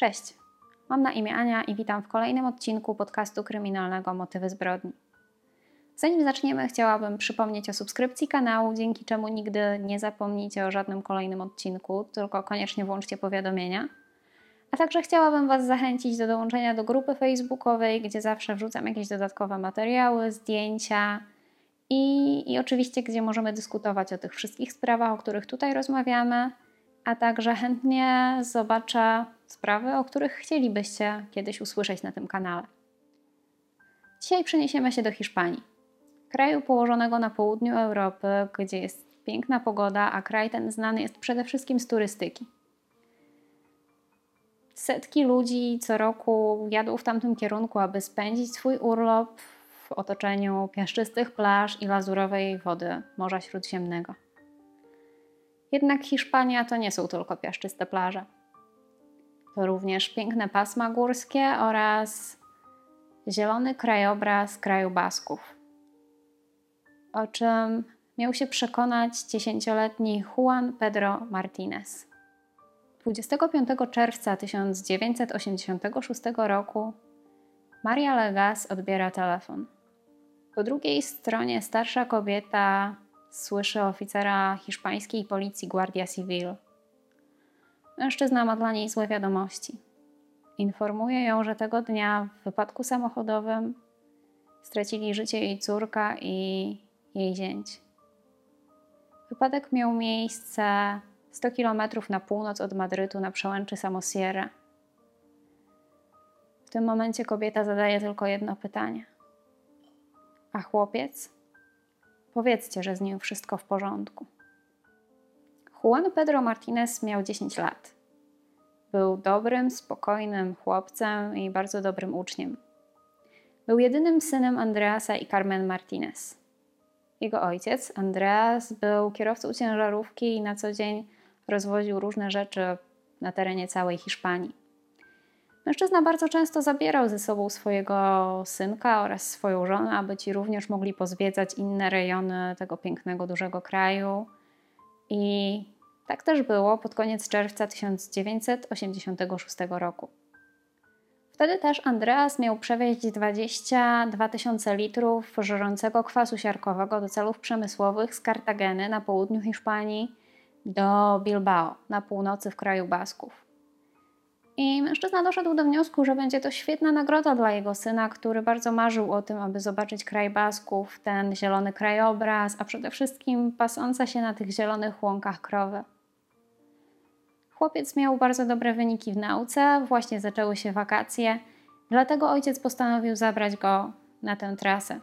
Cześć, mam na imię Ania i witam w kolejnym odcinku podcastu kryminalnego Motywy zbrodni. Zanim zaczniemy, chciałabym przypomnieć o subskrypcji kanału, dzięki czemu nigdy nie zapomnijcie o żadnym kolejnym odcinku, tylko koniecznie włączcie powiadomienia. A także chciałabym Was zachęcić do dołączenia do grupy facebookowej, gdzie zawsze wrzucam jakieś dodatkowe materiały, zdjęcia i, i oczywiście, gdzie możemy dyskutować o tych wszystkich sprawach, o których tutaj rozmawiamy, a także chętnie zobaczę sprawy, o których chcielibyście kiedyś usłyszeć na tym kanale. Dzisiaj przeniesiemy się do Hiszpanii, kraju położonego na południu Europy, gdzie jest piękna pogoda, a kraj ten znany jest przede wszystkim z turystyki. Setki ludzi co roku jadą w tamtym kierunku, aby spędzić swój urlop w otoczeniu piaszczystych plaż i lazurowej wody Morza Śródziemnego. Jednak Hiszpania to nie są tylko piaszczyste plaże. To również piękne pasma górskie oraz zielony krajobraz kraju Basków. O czym miał się przekonać dziesięcioletni Juan Pedro Martinez. 25 czerwca 1986 roku Maria Legas odbiera telefon. Po drugiej stronie starsza kobieta słyszy oficera hiszpańskiej policji Guardia Civil. Mężczyzna ma dla niej złe wiadomości. Informuje ją, że tego dnia w wypadku samochodowym stracili życie jej córka i jej zięć. Wypadek miał miejsce 100 km na północ od Madrytu na przełęczy Samosierra. W tym momencie kobieta zadaje tylko jedno pytanie. A chłopiec? Powiedzcie, że z nim wszystko w porządku. Juan Pedro Martinez miał 10 lat. Był dobrym, spokojnym chłopcem i bardzo dobrym uczniem. Był jedynym synem Andreasa i Carmen Martinez. Jego ojciec, Andreas, był kierowcą ciężarówki i na co dzień rozwoził różne rzeczy na terenie całej Hiszpanii. Mężczyzna bardzo często zabierał ze sobą swojego synka oraz swoją żonę, aby ci również mogli pozwiedzać inne rejony tego pięknego, dużego kraju. I tak też było pod koniec czerwca 1986 roku. Wtedy też Andreas miał przewieźć 22 tysiące litrów żrącego kwasu siarkowego do celów przemysłowych z Kartageny na południu Hiszpanii do Bilbao na północy w kraju Basków. I mężczyzna doszedł do wniosku, że będzie to świetna nagroda dla jego syna, który bardzo marzył o tym, aby zobaczyć kraj Basków, ten zielony krajobraz, a przede wszystkim pasące się na tych zielonych łąkach krowy. Chłopiec miał bardzo dobre wyniki w nauce, właśnie zaczęły się wakacje, dlatego ojciec postanowił zabrać go na tę trasę.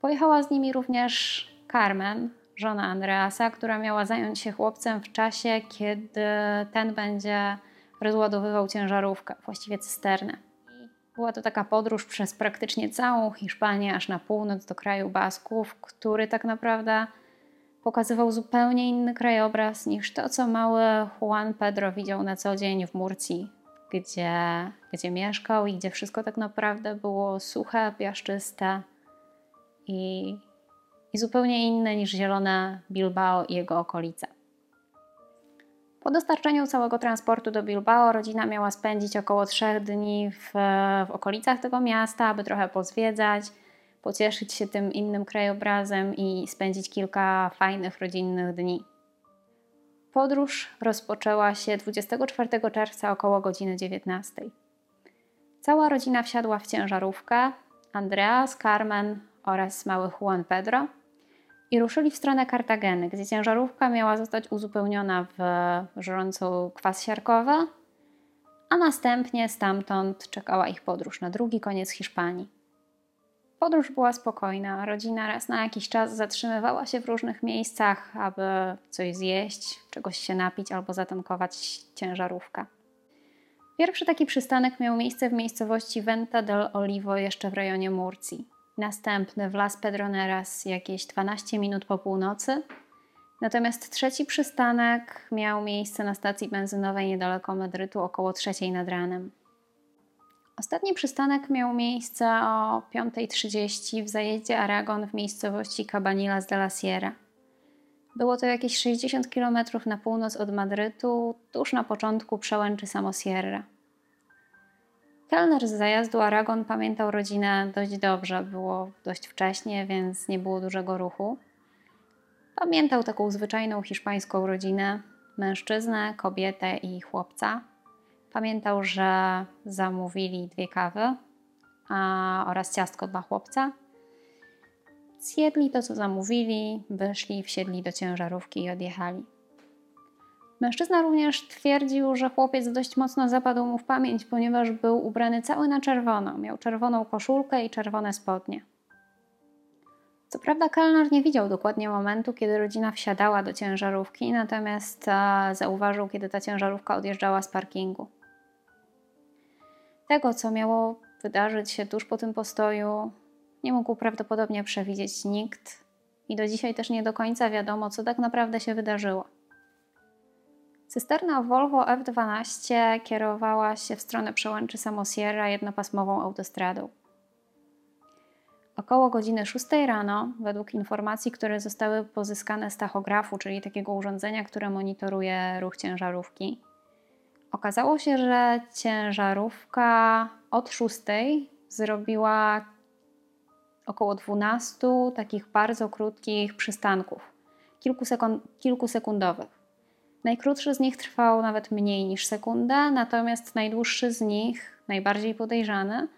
Pojechała z nimi również Carmen, żona Andreasa, która miała zająć się chłopcem w czasie, kiedy ten będzie rozładowywał ciężarówkę, właściwie cysternę. Była to taka podróż przez praktycznie całą Hiszpanię, aż na północ do kraju Basków, który tak naprawdę pokazywał zupełnie inny krajobraz niż to, co mały Juan Pedro widział na co dzień w Murcji, gdzie, gdzie mieszkał i gdzie wszystko tak naprawdę było suche, piaszczyste i, i zupełnie inne niż zielone Bilbao i jego okolice. Po dostarczeniu całego transportu do Bilbao rodzina miała spędzić około trzech dni w, w okolicach tego miasta, aby trochę pozwiedzać, pocieszyć się tym innym krajobrazem i spędzić kilka fajnych rodzinnych dni. Podróż rozpoczęła się 24 czerwca około godziny 19. Cała rodzina wsiadła w ciężarówkę, Andreas, Carmen oraz mały Juan Pedro – i ruszyli w stronę Kartageny, gdzie ciężarówka miała zostać uzupełniona w żrącą kwas siarkowy, a następnie stamtąd czekała ich podróż na drugi koniec Hiszpanii. Podróż była spokojna. Rodzina raz na jakiś czas zatrzymywała się w różnych miejscach, aby coś zjeść, czegoś się napić albo zatankować ciężarówkę. Pierwszy taki przystanek miał miejsce w miejscowości Venta del Olivo, jeszcze w rejonie Murcji następny w Las Pedroneras jakieś 12 minut po północy. Natomiast trzeci przystanek miał miejsce na stacji benzynowej niedaleko Madrytu około trzeciej nad ranem. Ostatni przystanek miał miejsce o 5.30 w zajeździe Aragon w miejscowości Cabanilas de la Sierra. Było to jakieś 60 km na północ od Madrytu, tuż na początku przełęczy Samosierra. Kelner z zajazdu Aragon pamiętał rodzinę dość dobrze, było dość wcześnie, więc nie było dużego ruchu. Pamiętał taką zwyczajną hiszpańską rodzinę, mężczyznę, kobietę i chłopca. Pamiętał, że zamówili dwie kawy a, oraz ciastko dla chłopca. Zjedli to, co zamówili, wyszli, wsiedli do ciężarówki i odjechali. Mężczyzna również twierdził, że chłopiec dość mocno zapadł mu w pamięć, ponieważ był ubrany cały na czerwono. Miał czerwoną koszulkę i czerwone spodnie. Co prawda, kelner nie widział dokładnie momentu, kiedy rodzina wsiadała do ciężarówki, natomiast zauważył, kiedy ta ciężarówka odjeżdżała z parkingu. Tego, co miało wydarzyć się tuż po tym postoju, nie mógł prawdopodobnie przewidzieć nikt i do dzisiaj też nie do końca wiadomo, co tak naprawdę się wydarzyło. Cysterna Volvo F12 kierowała się w stronę przełęczy Samosierra jednopasmową autostradą. Około godziny 6 rano, według informacji, które zostały pozyskane z tachografu, czyli takiego urządzenia, które monitoruje ruch ciężarówki, okazało się, że ciężarówka od 6 zrobiła około 12 takich bardzo krótkich przystanków, kilkusekundowych. Najkrótszy z nich trwał nawet mniej niż sekundę, natomiast najdłuższy z nich, najbardziej podejrzany,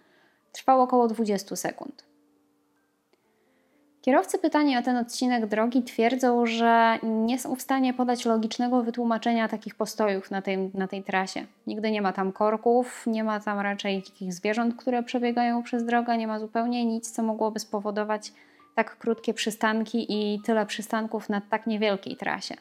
trwał około 20 sekund. Kierowcy pytani o ten odcinek drogi twierdzą, że nie są w stanie podać logicznego wytłumaczenia takich postojów na tej, na tej trasie. Nigdy nie ma tam korków, nie ma tam raczej takich zwierząt, które przebiegają przez drogę, nie ma zupełnie nic, co mogłoby spowodować tak krótkie przystanki i tyle przystanków na tak niewielkiej trasie.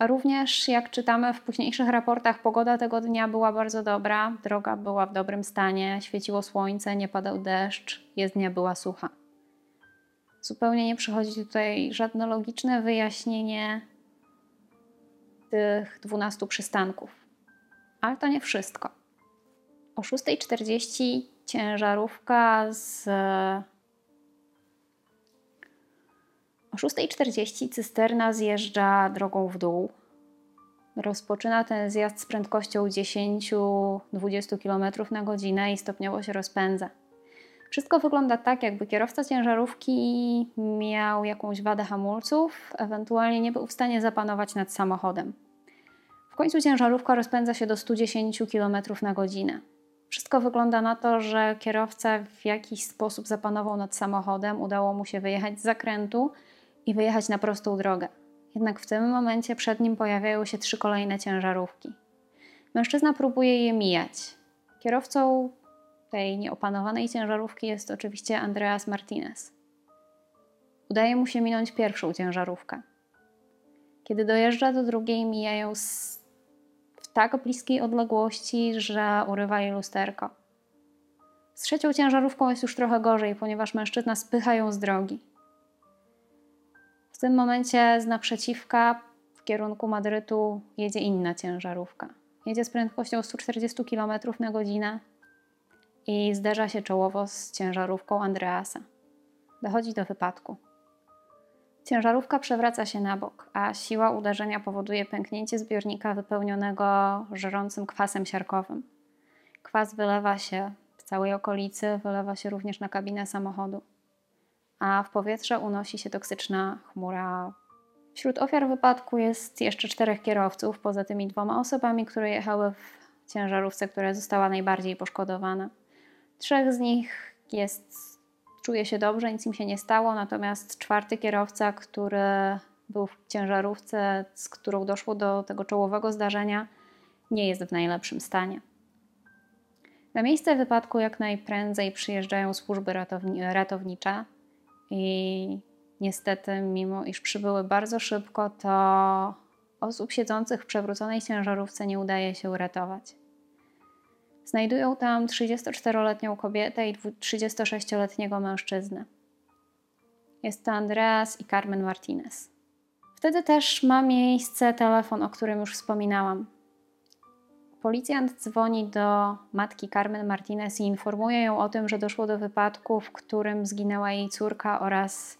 Również, jak czytamy w późniejszych raportach, pogoda tego dnia była bardzo dobra, droga była w dobrym stanie, świeciło słońce, nie padał deszcz, jezdnia była sucha. Zupełnie nie przychodzi tutaj żadne logiczne wyjaśnienie tych 12 przystanków. Ale to nie wszystko. O 6.40 ciężarówka z. 6.40 cysterna zjeżdża drogą w dół. Rozpoczyna ten zjazd z prędkością 10-20 km na godzinę i stopniowo się rozpędza. Wszystko wygląda tak, jakby kierowca ciężarówki miał jakąś wadę hamulców, ewentualnie nie był w stanie zapanować nad samochodem. W końcu ciężarówka rozpędza się do 110 km na godzinę. Wszystko wygląda na to, że kierowca w jakiś sposób zapanował nad samochodem, udało mu się wyjechać z zakrętu i wyjechać na prostą drogę. Jednak w tym momencie przed nim pojawiają się trzy kolejne ciężarówki. Mężczyzna próbuje je mijać. Kierowcą tej nieopanowanej ciężarówki jest oczywiście Andreas Martinez. Udaje mu się minąć pierwszą ciężarówkę. Kiedy dojeżdża do drugiej, mijają w tak bliskiej odległości, że urywa jej lusterko. Z trzecią ciężarówką jest już trochę gorzej, ponieważ mężczyzna spycha ją z drogi. W tym momencie z naprzeciwka w kierunku Madrytu jedzie inna ciężarówka. Jedzie z prędkością 140 km na godzinę i zderza się czołowo z ciężarówką Andreasa. Dochodzi do wypadku. Ciężarówka przewraca się na bok, a siła uderzenia powoduje pęknięcie zbiornika wypełnionego żerącym kwasem siarkowym. Kwas wylewa się w całej okolicy, wylewa się również na kabinę samochodu, a w powietrze unosi się toksyczna chmura. Wśród ofiar wypadku jest jeszcze czterech kierowców, poza tymi dwoma osobami, które jechały w ciężarówce, która została najbardziej poszkodowana. Trzech z nich jest, czuje się dobrze, nic im się nie stało, natomiast czwarty kierowca, który był w ciężarówce, z którą doszło do tego czołowego zdarzenia, nie jest w najlepszym stanie. Na miejsce wypadku jak najprędzej przyjeżdżają służby ratowni ratownicze i niestety, mimo iż przybyły bardzo szybko, to osób siedzących w przewróconej ciężarówce nie udaje się uratować. Znajdują tam 34-letnią kobietę i 36-letniego mężczyznę. Jest to Andreas i Carmen Martinez. Wtedy też ma miejsce telefon, o którym już wspominałam. Policjant dzwoni do matki Carmen Martinez i informuje ją o tym, że doszło do wypadku, w którym zginęła jej córka oraz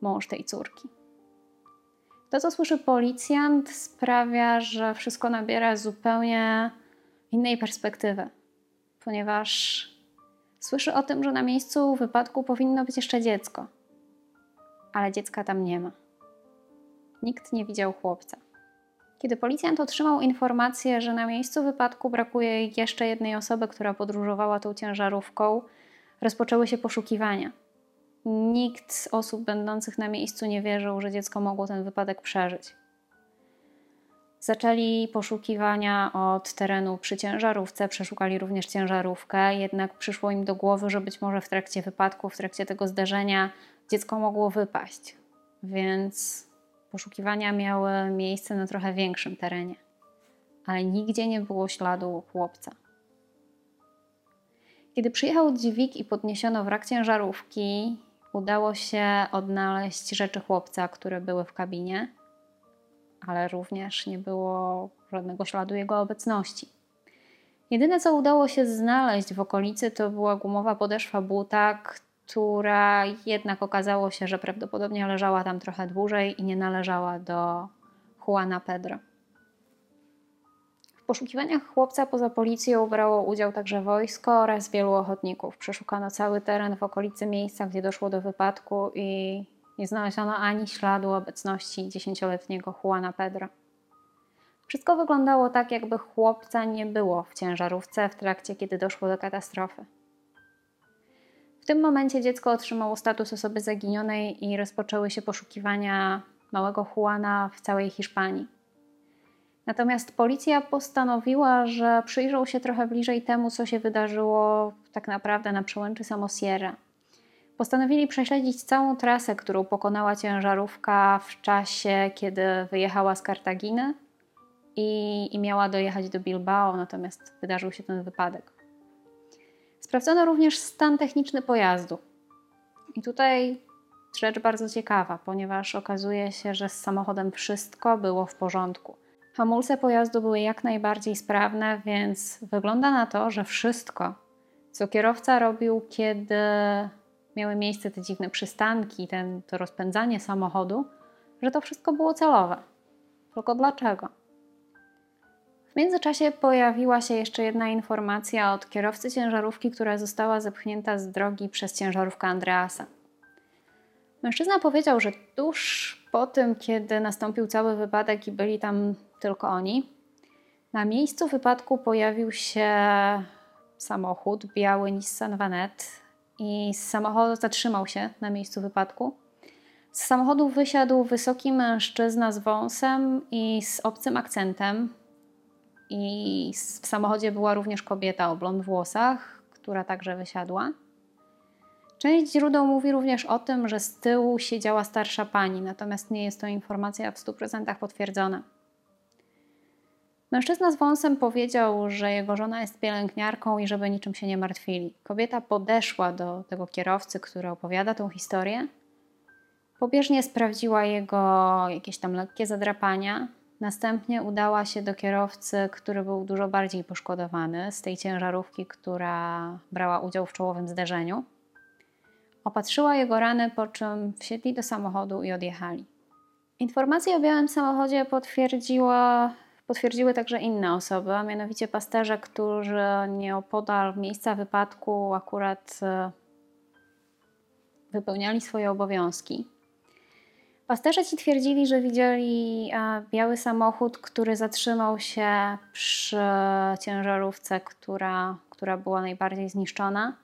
mąż tej córki. To, co słyszy policjant, sprawia, że wszystko nabiera zupełnie innej perspektywy, ponieważ słyszy o tym, że na miejscu wypadku powinno być jeszcze dziecko, ale dziecka tam nie ma. Nikt nie widział chłopca. Kiedy policjant otrzymał informację, że na miejscu wypadku brakuje jeszcze jednej osoby, która podróżowała tą ciężarówką, rozpoczęły się poszukiwania. Nikt z osób będących na miejscu nie wierzył, że dziecko mogło ten wypadek przeżyć. Zaczęli poszukiwania od terenu przy ciężarówce, przeszukali również ciężarówkę, jednak przyszło im do głowy, że być może w trakcie wypadku, w trakcie tego zdarzenia dziecko mogło wypaść. Więc poszukiwania miały miejsce na trochę większym terenie, ale nigdzie nie było śladu chłopca. Kiedy przyjechał dźwig i podniesiono wrak ciężarówki, udało się odnaleźć rzeczy chłopca, które były w kabinie, ale również nie było żadnego śladu jego obecności. Jedyne, co udało się znaleźć w okolicy, to była gumowa podeszwa buta, która jednak okazało się, że prawdopodobnie leżała tam trochę dłużej i nie należała do Juana Pedro. W poszukiwaniach chłopca poza policją brało udział także wojsko oraz wielu ochotników. Przeszukano cały teren w okolicy miejsca, gdzie doszło do wypadku i nie znaleziono ani śladu obecności dziesięcioletniego Juana Pedro. Wszystko wyglądało tak, jakby chłopca nie było w ciężarówce w trakcie, kiedy doszło do katastrofy. W tym momencie dziecko otrzymało status osoby zaginionej i rozpoczęły się poszukiwania małego Juana w całej Hiszpanii. Natomiast policja postanowiła, że przyjrzą się trochę bliżej temu, co się wydarzyło tak naprawdę na przełęczy Samosierra. Postanowili prześledzić całą trasę, którą pokonała ciężarówka w czasie, kiedy wyjechała z Kartaginy i, i miała dojechać do Bilbao, natomiast wydarzył się ten wypadek. Sprawdzono również stan techniczny pojazdu. I tutaj rzecz bardzo ciekawa, ponieważ okazuje się, że z samochodem wszystko było w porządku. Hamulce pojazdu były jak najbardziej sprawne, więc wygląda na to, że wszystko, co kierowca robił, kiedy miały miejsce te dziwne przystanki, ten, to rozpędzanie samochodu, że to wszystko było celowe. Tylko dlaczego? W międzyczasie pojawiła się jeszcze jedna informacja od kierowcy ciężarówki, która została zepchnięta z drogi przez ciężarówkę Andreasa. Mężczyzna powiedział, że tuż po tym, kiedy nastąpił cały wypadek i byli tam tylko oni, na miejscu wypadku pojawił się samochód, biały Nissan Vanette i z samochodu zatrzymał się na miejscu wypadku. Z samochodu wysiadł wysoki mężczyzna z wąsem i z obcym akcentem, i w samochodzie była również kobieta o blond włosach, która także wysiadła. Część źródeł mówi również o tym, że z tyłu siedziała starsza pani, natomiast nie jest to informacja w 100% potwierdzona. Mężczyzna z wąsem powiedział, że jego żona jest pielęgniarką i żeby niczym się nie martwili. Kobieta podeszła do tego kierowcy, który opowiada tą historię. Pobieżnie sprawdziła jego jakieś tam lekkie zadrapania, Następnie udała się do kierowcy, który był dużo bardziej poszkodowany, z tej ciężarówki, która brała udział w czołowym zderzeniu. Opatrzyła jego rany, po czym wsiedli do samochodu i odjechali. Informacje o białym samochodzie potwierdziła, potwierdziły także inne osoby, a mianowicie pasterze, którzy nieopodal miejsca wypadku akurat e, wypełniali swoje obowiązki. Pasterze ci twierdzili, że widzieli e, biały samochód, który zatrzymał się przy ciężarówce, która, która była najbardziej zniszczona.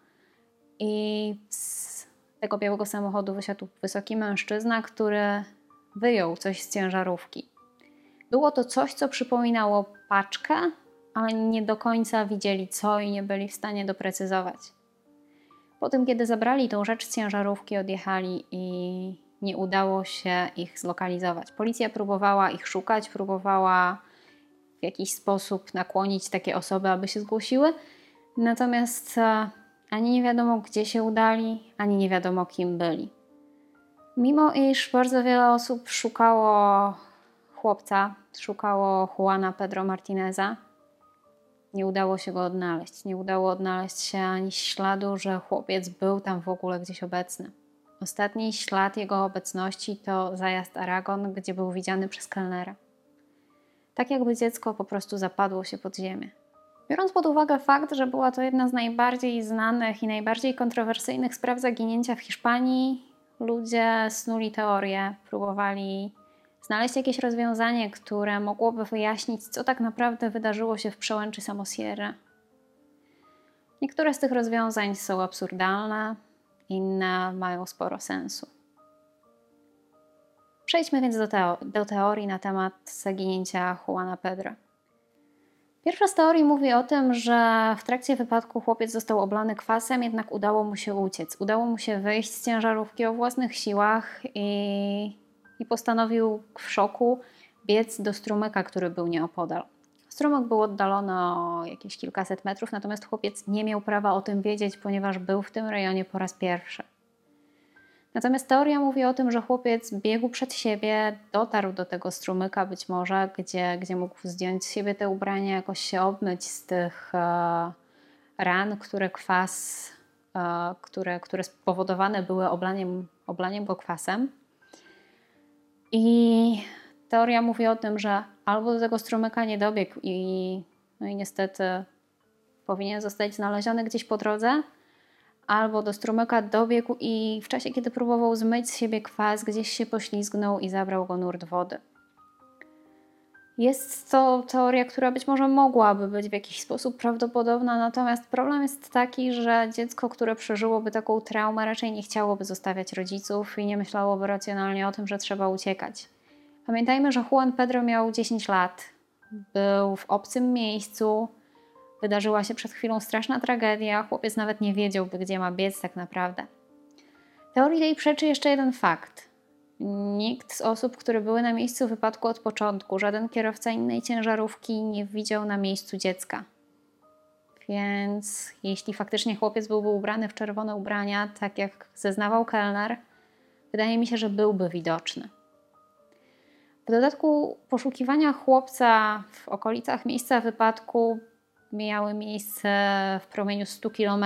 I z tego białego samochodu wysiadł wysoki mężczyzna, który wyjął coś z ciężarówki. Było to coś, co przypominało paczkę, ale nie do końca widzieli co i nie byli w stanie doprecyzować. Po tym, kiedy zabrali tą rzecz z ciężarówki, odjechali i nie udało się ich zlokalizować. Policja próbowała ich szukać, próbowała w jakiś sposób nakłonić takie osoby, aby się zgłosiły, natomiast e, ani nie wiadomo, gdzie się udali, ani nie wiadomo, kim byli. Mimo iż bardzo wiele osób szukało chłopca, szukało Juana Pedro Martineza, nie udało się go odnaleźć. Nie udało odnaleźć się ani śladu, że chłopiec był tam w ogóle gdzieś obecny. Ostatni ślad jego obecności to zajazd Aragon, gdzie był widziany przez kelnera. Tak jakby dziecko po prostu zapadło się pod ziemię. Biorąc pod uwagę fakt, że była to jedna z najbardziej znanych i najbardziej kontrowersyjnych spraw zaginięcia w Hiszpanii, ludzie snuli teorie, próbowali znaleźć jakieś rozwiązanie, które mogłoby wyjaśnić, co tak naprawdę wydarzyło się w przełęczy Samosierra. Niektóre z tych rozwiązań są absurdalne, inne mają sporo sensu. Przejdźmy więc do, teo- do teorii na temat zaginięcia Juana Pedro. Pierwsza z teorii mówi o tym, że w trakcie wypadku chłopiec został oblany kwasem, jednak udało mu się uciec. Udało mu się wyjść z ciężarówki o własnych siłach i, i postanowił w szoku biec do strumyka, który był nieopodal. Strumyk był oddalony o jakieś kilkaset metrów, natomiast chłopiec nie miał prawa o tym wiedzieć, ponieważ był w tym rejonie po raz pierwszy. Natomiast teoria mówi o tym, że chłopiec biegł przed siebie, dotarł do tego strumyka być może, gdzie, gdzie mógł zdjąć z siebie te ubrania, jakoś się obmyć z tych e, ran, które kwas, e, które, które spowodowane były oblaniem, oblaniem go kwasem. I teoria mówi o tym, że albo do tego strumyka nie dobiegł i, no i niestety powinien zostać znaleziony gdzieś po drodze, albo do strumyka dobiegł i w czasie, kiedy próbował zmyć z siebie kwas, gdzieś się poślizgnął i zabrał go nurt wody. Jest to teoria, która być może mogłaby być w jakiś sposób prawdopodobna, natomiast problem jest taki, że dziecko, które przeżyłoby taką traumę, raczej nie chciałoby zostawiać rodziców i nie myślałoby racjonalnie o tym, że trzeba uciekać. Pamiętajmy, że Juan Pedro miał 10 lat, był w obcym miejscu, wydarzyła się przed chwilą straszna tragedia, chłopiec nawet nie wiedziałby, gdzie ma biec tak naprawdę. Teorii tej przeczy jeszcze jeden fakt. Nikt z osób, które były na miejscu wypadku od początku, żaden kierowca innej ciężarówki nie widział na miejscu dziecka. Więc jeśli faktycznie chłopiec byłby ubrany w czerwone ubrania, tak jak zeznawał kelner, wydaje mi się, że byłby widoczny. W dodatku poszukiwania chłopca w okolicach miejsca wypadku miały miejsce w promieniu 100 km,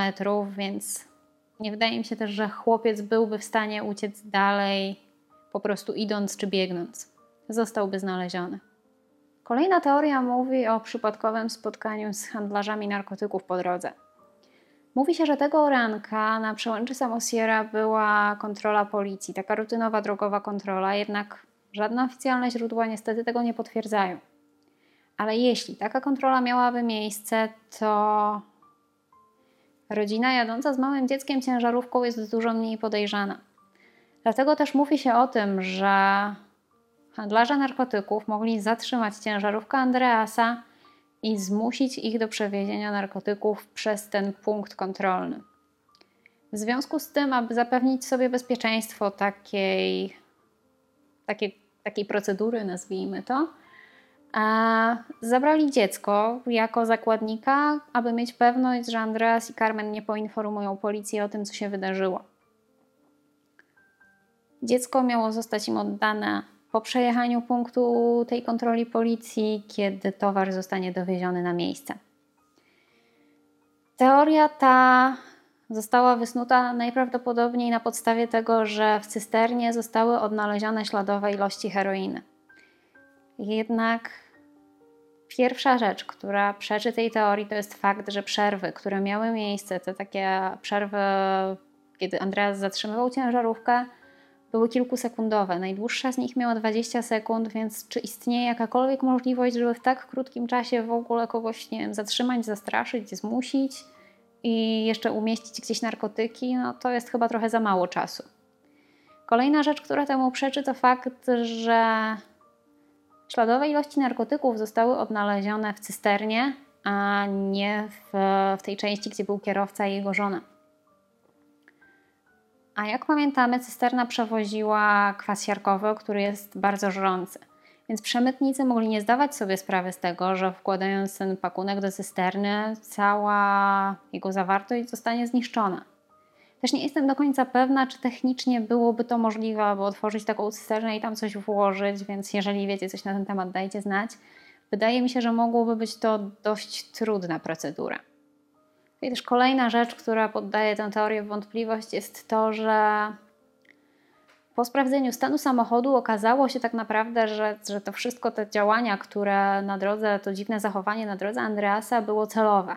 więc nie wydaje mi się też, że chłopiec byłby w stanie uciec dalej, po prostu idąc czy biegnąc. Zostałby znaleziony. Kolejna teoria mówi o przypadkowym spotkaniu z handlarzami narkotyków po drodze. Mówi się, że tego ranka na przełęczy Samosiera była kontrola policji, taka rutynowa drogowa kontrola, jednak żadne oficjalne źródła niestety tego nie potwierdzają. Ale jeśli taka kontrola miałaby miejsce, to rodzina jadąca z małym dzieckiem ciężarówką jest dużo mniej podejrzana. Dlatego też mówi się o tym, że handlarze narkotyków mogli zatrzymać ciężarówkę Andreasa i zmusić ich do przewiezienia narkotyków przez ten punkt kontrolny. W związku z tym, aby zapewnić sobie bezpieczeństwo takiej, takiej, takiej procedury, nazwijmy to, zabrali dziecko jako zakładnika, aby mieć pewność, że Andreas i Carmen nie poinformują policji o tym, co się wydarzyło. Dziecko miało zostać im oddane po przejechaniu punktu tej kontroli policji, kiedy towar zostanie dowieziony na miejsce. Teoria ta została wysnuta najprawdopodobniej na podstawie tego, że w cysternie zostały odnalezione śladowe ilości heroiny. Jednak Pierwsza rzecz, która przeczy tej teorii, to jest fakt, że przerwy, które miały miejsce, te takie przerwy, kiedy Andreas zatrzymywał ciężarówkę, były kilkusekundowe. Najdłuższa z nich miała 20 sekund, więc czy istnieje jakakolwiek możliwość, żeby w tak krótkim czasie w ogóle kogoś nie wiem, zatrzymać, zastraszyć, zmusić i jeszcze umieścić gdzieś narkotyki? No to jest chyba trochę za mało czasu. Kolejna rzecz, która temu przeczy, to fakt, że Śladowe ilości narkotyków zostały odnalezione w cysternie, a nie w, w tej części, gdzie był kierowca i jego żona. A jak pamiętamy, cysterna przewoziła kwas siarkowy, który jest bardzo żrący. Więc przemytnicy mogli nie zdawać sobie sprawy z tego, że wkładając ten pakunek do cysterny, cała jego zawartość zostanie zniszczona. Też nie jestem do końca pewna, czy technicznie byłoby to możliwe, aby otworzyć taką cysternę i tam coś włożyć, więc jeżeli wiecie coś na ten temat, dajcie znać. Wydaje mi się, że mogłoby być to dość trudna procedura. I też kolejna rzecz, która poddaje tę teorię w wątpliwość, jest to, że Po sprawdzeniu stanu samochodu okazało się tak naprawdę, że, że to wszystko te działania, które na drodze, to dziwne zachowanie na drodze Andreasa było celowe.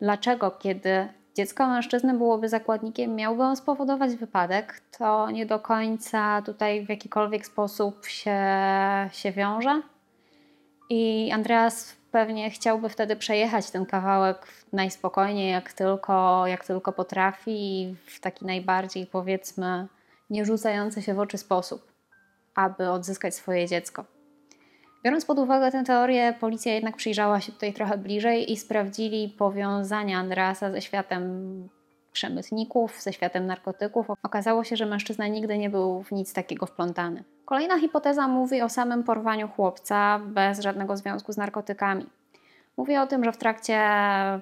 Dlaczego, kiedy dziecko mężczyzny byłoby zakładnikiem, miałby on spowodować wypadek, to nie do końca tutaj w jakikolwiek sposób się, się wiąże. I Andreas pewnie chciałby wtedy przejechać ten kawałek najspokojniej, jak tylko, jak tylko potrafi, w taki najbardziej powiedzmy nie rzucający się w oczy sposób, aby odzyskać swoje dziecko. Biorąc pod uwagę tę teorię, policja jednak przyjrzała się tutaj trochę bliżej i sprawdzili powiązania Andreasa ze światem przemytników, ze światem narkotyków. Okazało się, że mężczyzna nigdy nie był w nic takiego wplątany. Kolejna hipoteza mówi o samym porwaniu chłopca bez żadnego związku z narkotykami. Mówi o tym, że w trakcie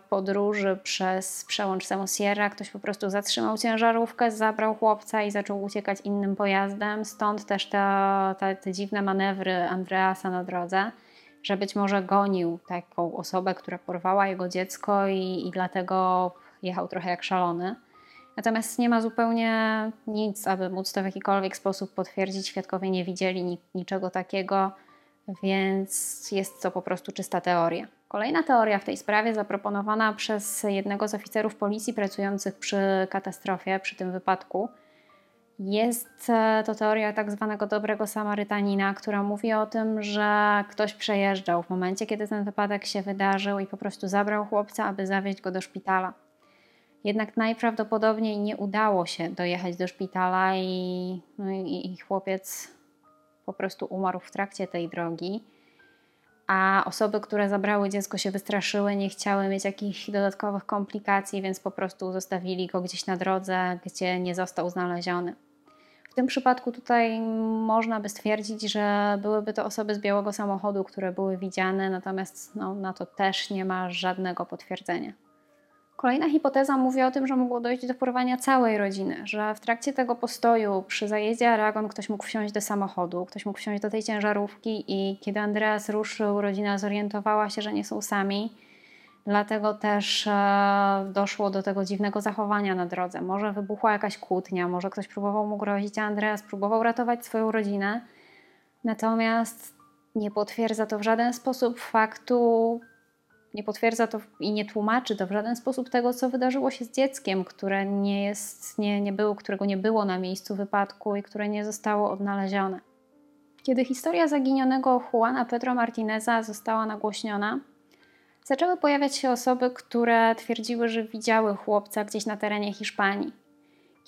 podróży przez przełącz Samosierra ktoś po prostu zatrzymał ciężarówkę, zabrał chłopca i zaczął uciekać innym pojazdem. Stąd też te, te, te dziwne manewry Andreasa na drodze, że być może gonił taką osobę, która porwała jego dziecko i, i dlatego jechał trochę jak szalony. Natomiast nie ma zupełnie nic, aby móc to w jakikolwiek sposób potwierdzić. Świadkowie nie widzieli niczego takiego, więc jest to po prostu czysta teoria. Kolejna teoria w tej sprawie, zaproponowana przez jednego z oficerów policji pracujących przy katastrofie, przy tym wypadku, jest e, to teoria tak zwanego dobrego Samarytanina, która mówi o tym, że ktoś przejeżdżał w momencie, kiedy ten wypadek się wydarzył i po prostu zabrał chłopca, aby zawieźć go do szpitala. Jednak najprawdopodobniej nie udało się dojechać do szpitala i, no i, i chłopiec po prostu umarł w trakcie tej drogi a osoby, które zabrały dziecko, się wystraszyły, nie chciały mieć jakichś dodatkowych komplikacji, więc po prostu zostawili go gdzieś na drodze, gdzie nie został znaleziony. W tym przypadku tutaj można by stwierdzić, że byłyby to osoby z białego samochodu, które były widziane, natomiast no, na to też nie ma żadnego potwierdzenia. Kolejna hipoteza mówi o tym, że mogło dojść do porwania całej rodziny, że w trakcie tego postoju przy zajeździe Aragon ktoś mógł wsiąść do samochodu, ktoś mógł wsiąść do tej ciężarówki i kiedy Andreas ruszył, rodzina zorientowała się, że nie są sami. Dlatego też e, doszło do tego dziwnego zachowania na drodze. Może wybuchła jakaś kłótnia, może ktoś próbował mu grozić, a Andreas próbował ratować swoją rodzinę. Natomiast nie potwierdza to w żaden sposób faktu nie potwierdza to i nie tłumaczy to w żaden sposób tego, co wydarzyło się z dzieckiem, które nie jest, nie, nie było, którego nie było na miejscu wypadku i które nie zostało odnalezione. Kiedy historia zaginionego Juana Pedro Martineza została nagłośniona, zaczęły pojawiać się osoby, które twierdziły, że widziały chłopca gdzieś na terenie Hiszpanii.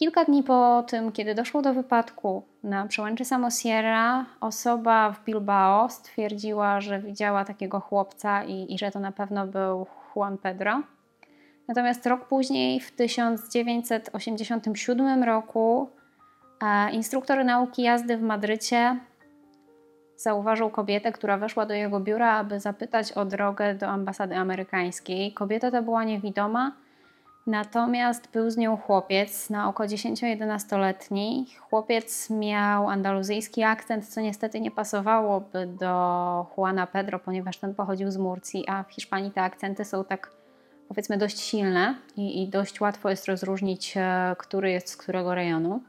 Kilka dni po tym, kiedy doszło do wypadku na przełęczy Samosierra, osoba w Bilbao stwierdziła, że widziała takiego chłopca i, i że to na pewno był Juan Pedro. Natomiast rok później, w 1987 roku, e, instruktor nauki jazdy w Madrycie zauważył kobietę, która weszła do jego biura, aby zapytać o drogę do ambasady amerykańskiej. Kobieta ta była niewidoma Natomiast był z nią chłopiec na około 10-11-letni. Chłopiec miał andaluzyjski akcent, co niestety nie pasowałoby do Juana Pedro, ponieważ ten pochodził z Murcji, a w Hiszpanii te akcenty są tak powiedzmy dość silne i, i dość łatwo jest rozróżnić, e, który jest z którego rejonu.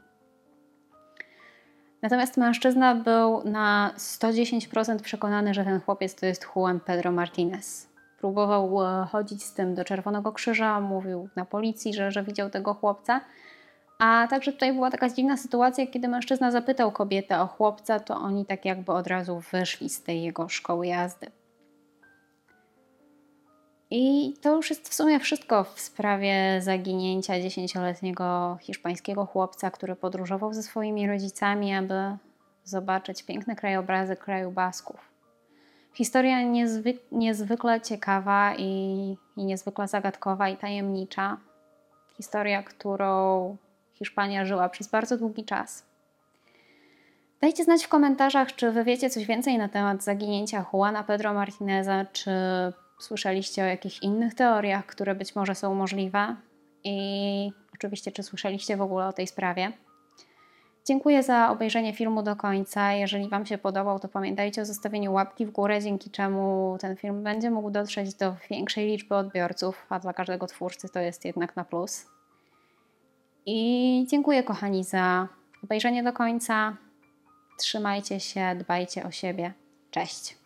Natomiast mężczyzna był na 110% przekonany, że ten chłopiec to jest Juan Pedro Martinez. Próbował e, chodzić z tym do Czerwonego Krzyża, mówił na policji, że, że widział tego chłopca. A także tutaj była taka dziwna sytuacja, kiedy mężczyzna zapytał kobietę o chłopca, to oni tak jakby od razu wyszli z tej jego szkoły jazdy. I to już jest w sumie wszystko w sprawie zaginięcia dziesięcioletniego hiszpańskiego chłopca, który podróżował ze swoimi rodzicami, aby zobaczyć piękne krajobrazy kraju Basków. Historia niezwyk niezwykle ciekawa i, i niezwykle zagadkowa i tajemnicza. Historia, którą Hiszpania żyła przez bardzo długi czas. Dajcie znać w komentarzach, czy wy wiecie coś więcej na temat zaginięcia Juana Pedro Martineza, czy słyszeliście o jakichś innych teoriach, które być może są możliwe i oczywiście, czy słyszeliście w ogóle o tej sprawie. Dziękuję za obejrzenie filmu do końca. Jeżeli Wam się podobał, to pamiętajcie o zostawieniu łapki w górę, dzięki czemu ten film będzie mógł dotrzeć do większej liczby odbiorców, a dla każdego twórcy to jest jednak na plus. I dziękuję, kochani, za obejrzenie do końca. Trzymajcie się, dbajcie o siebie. Cześć.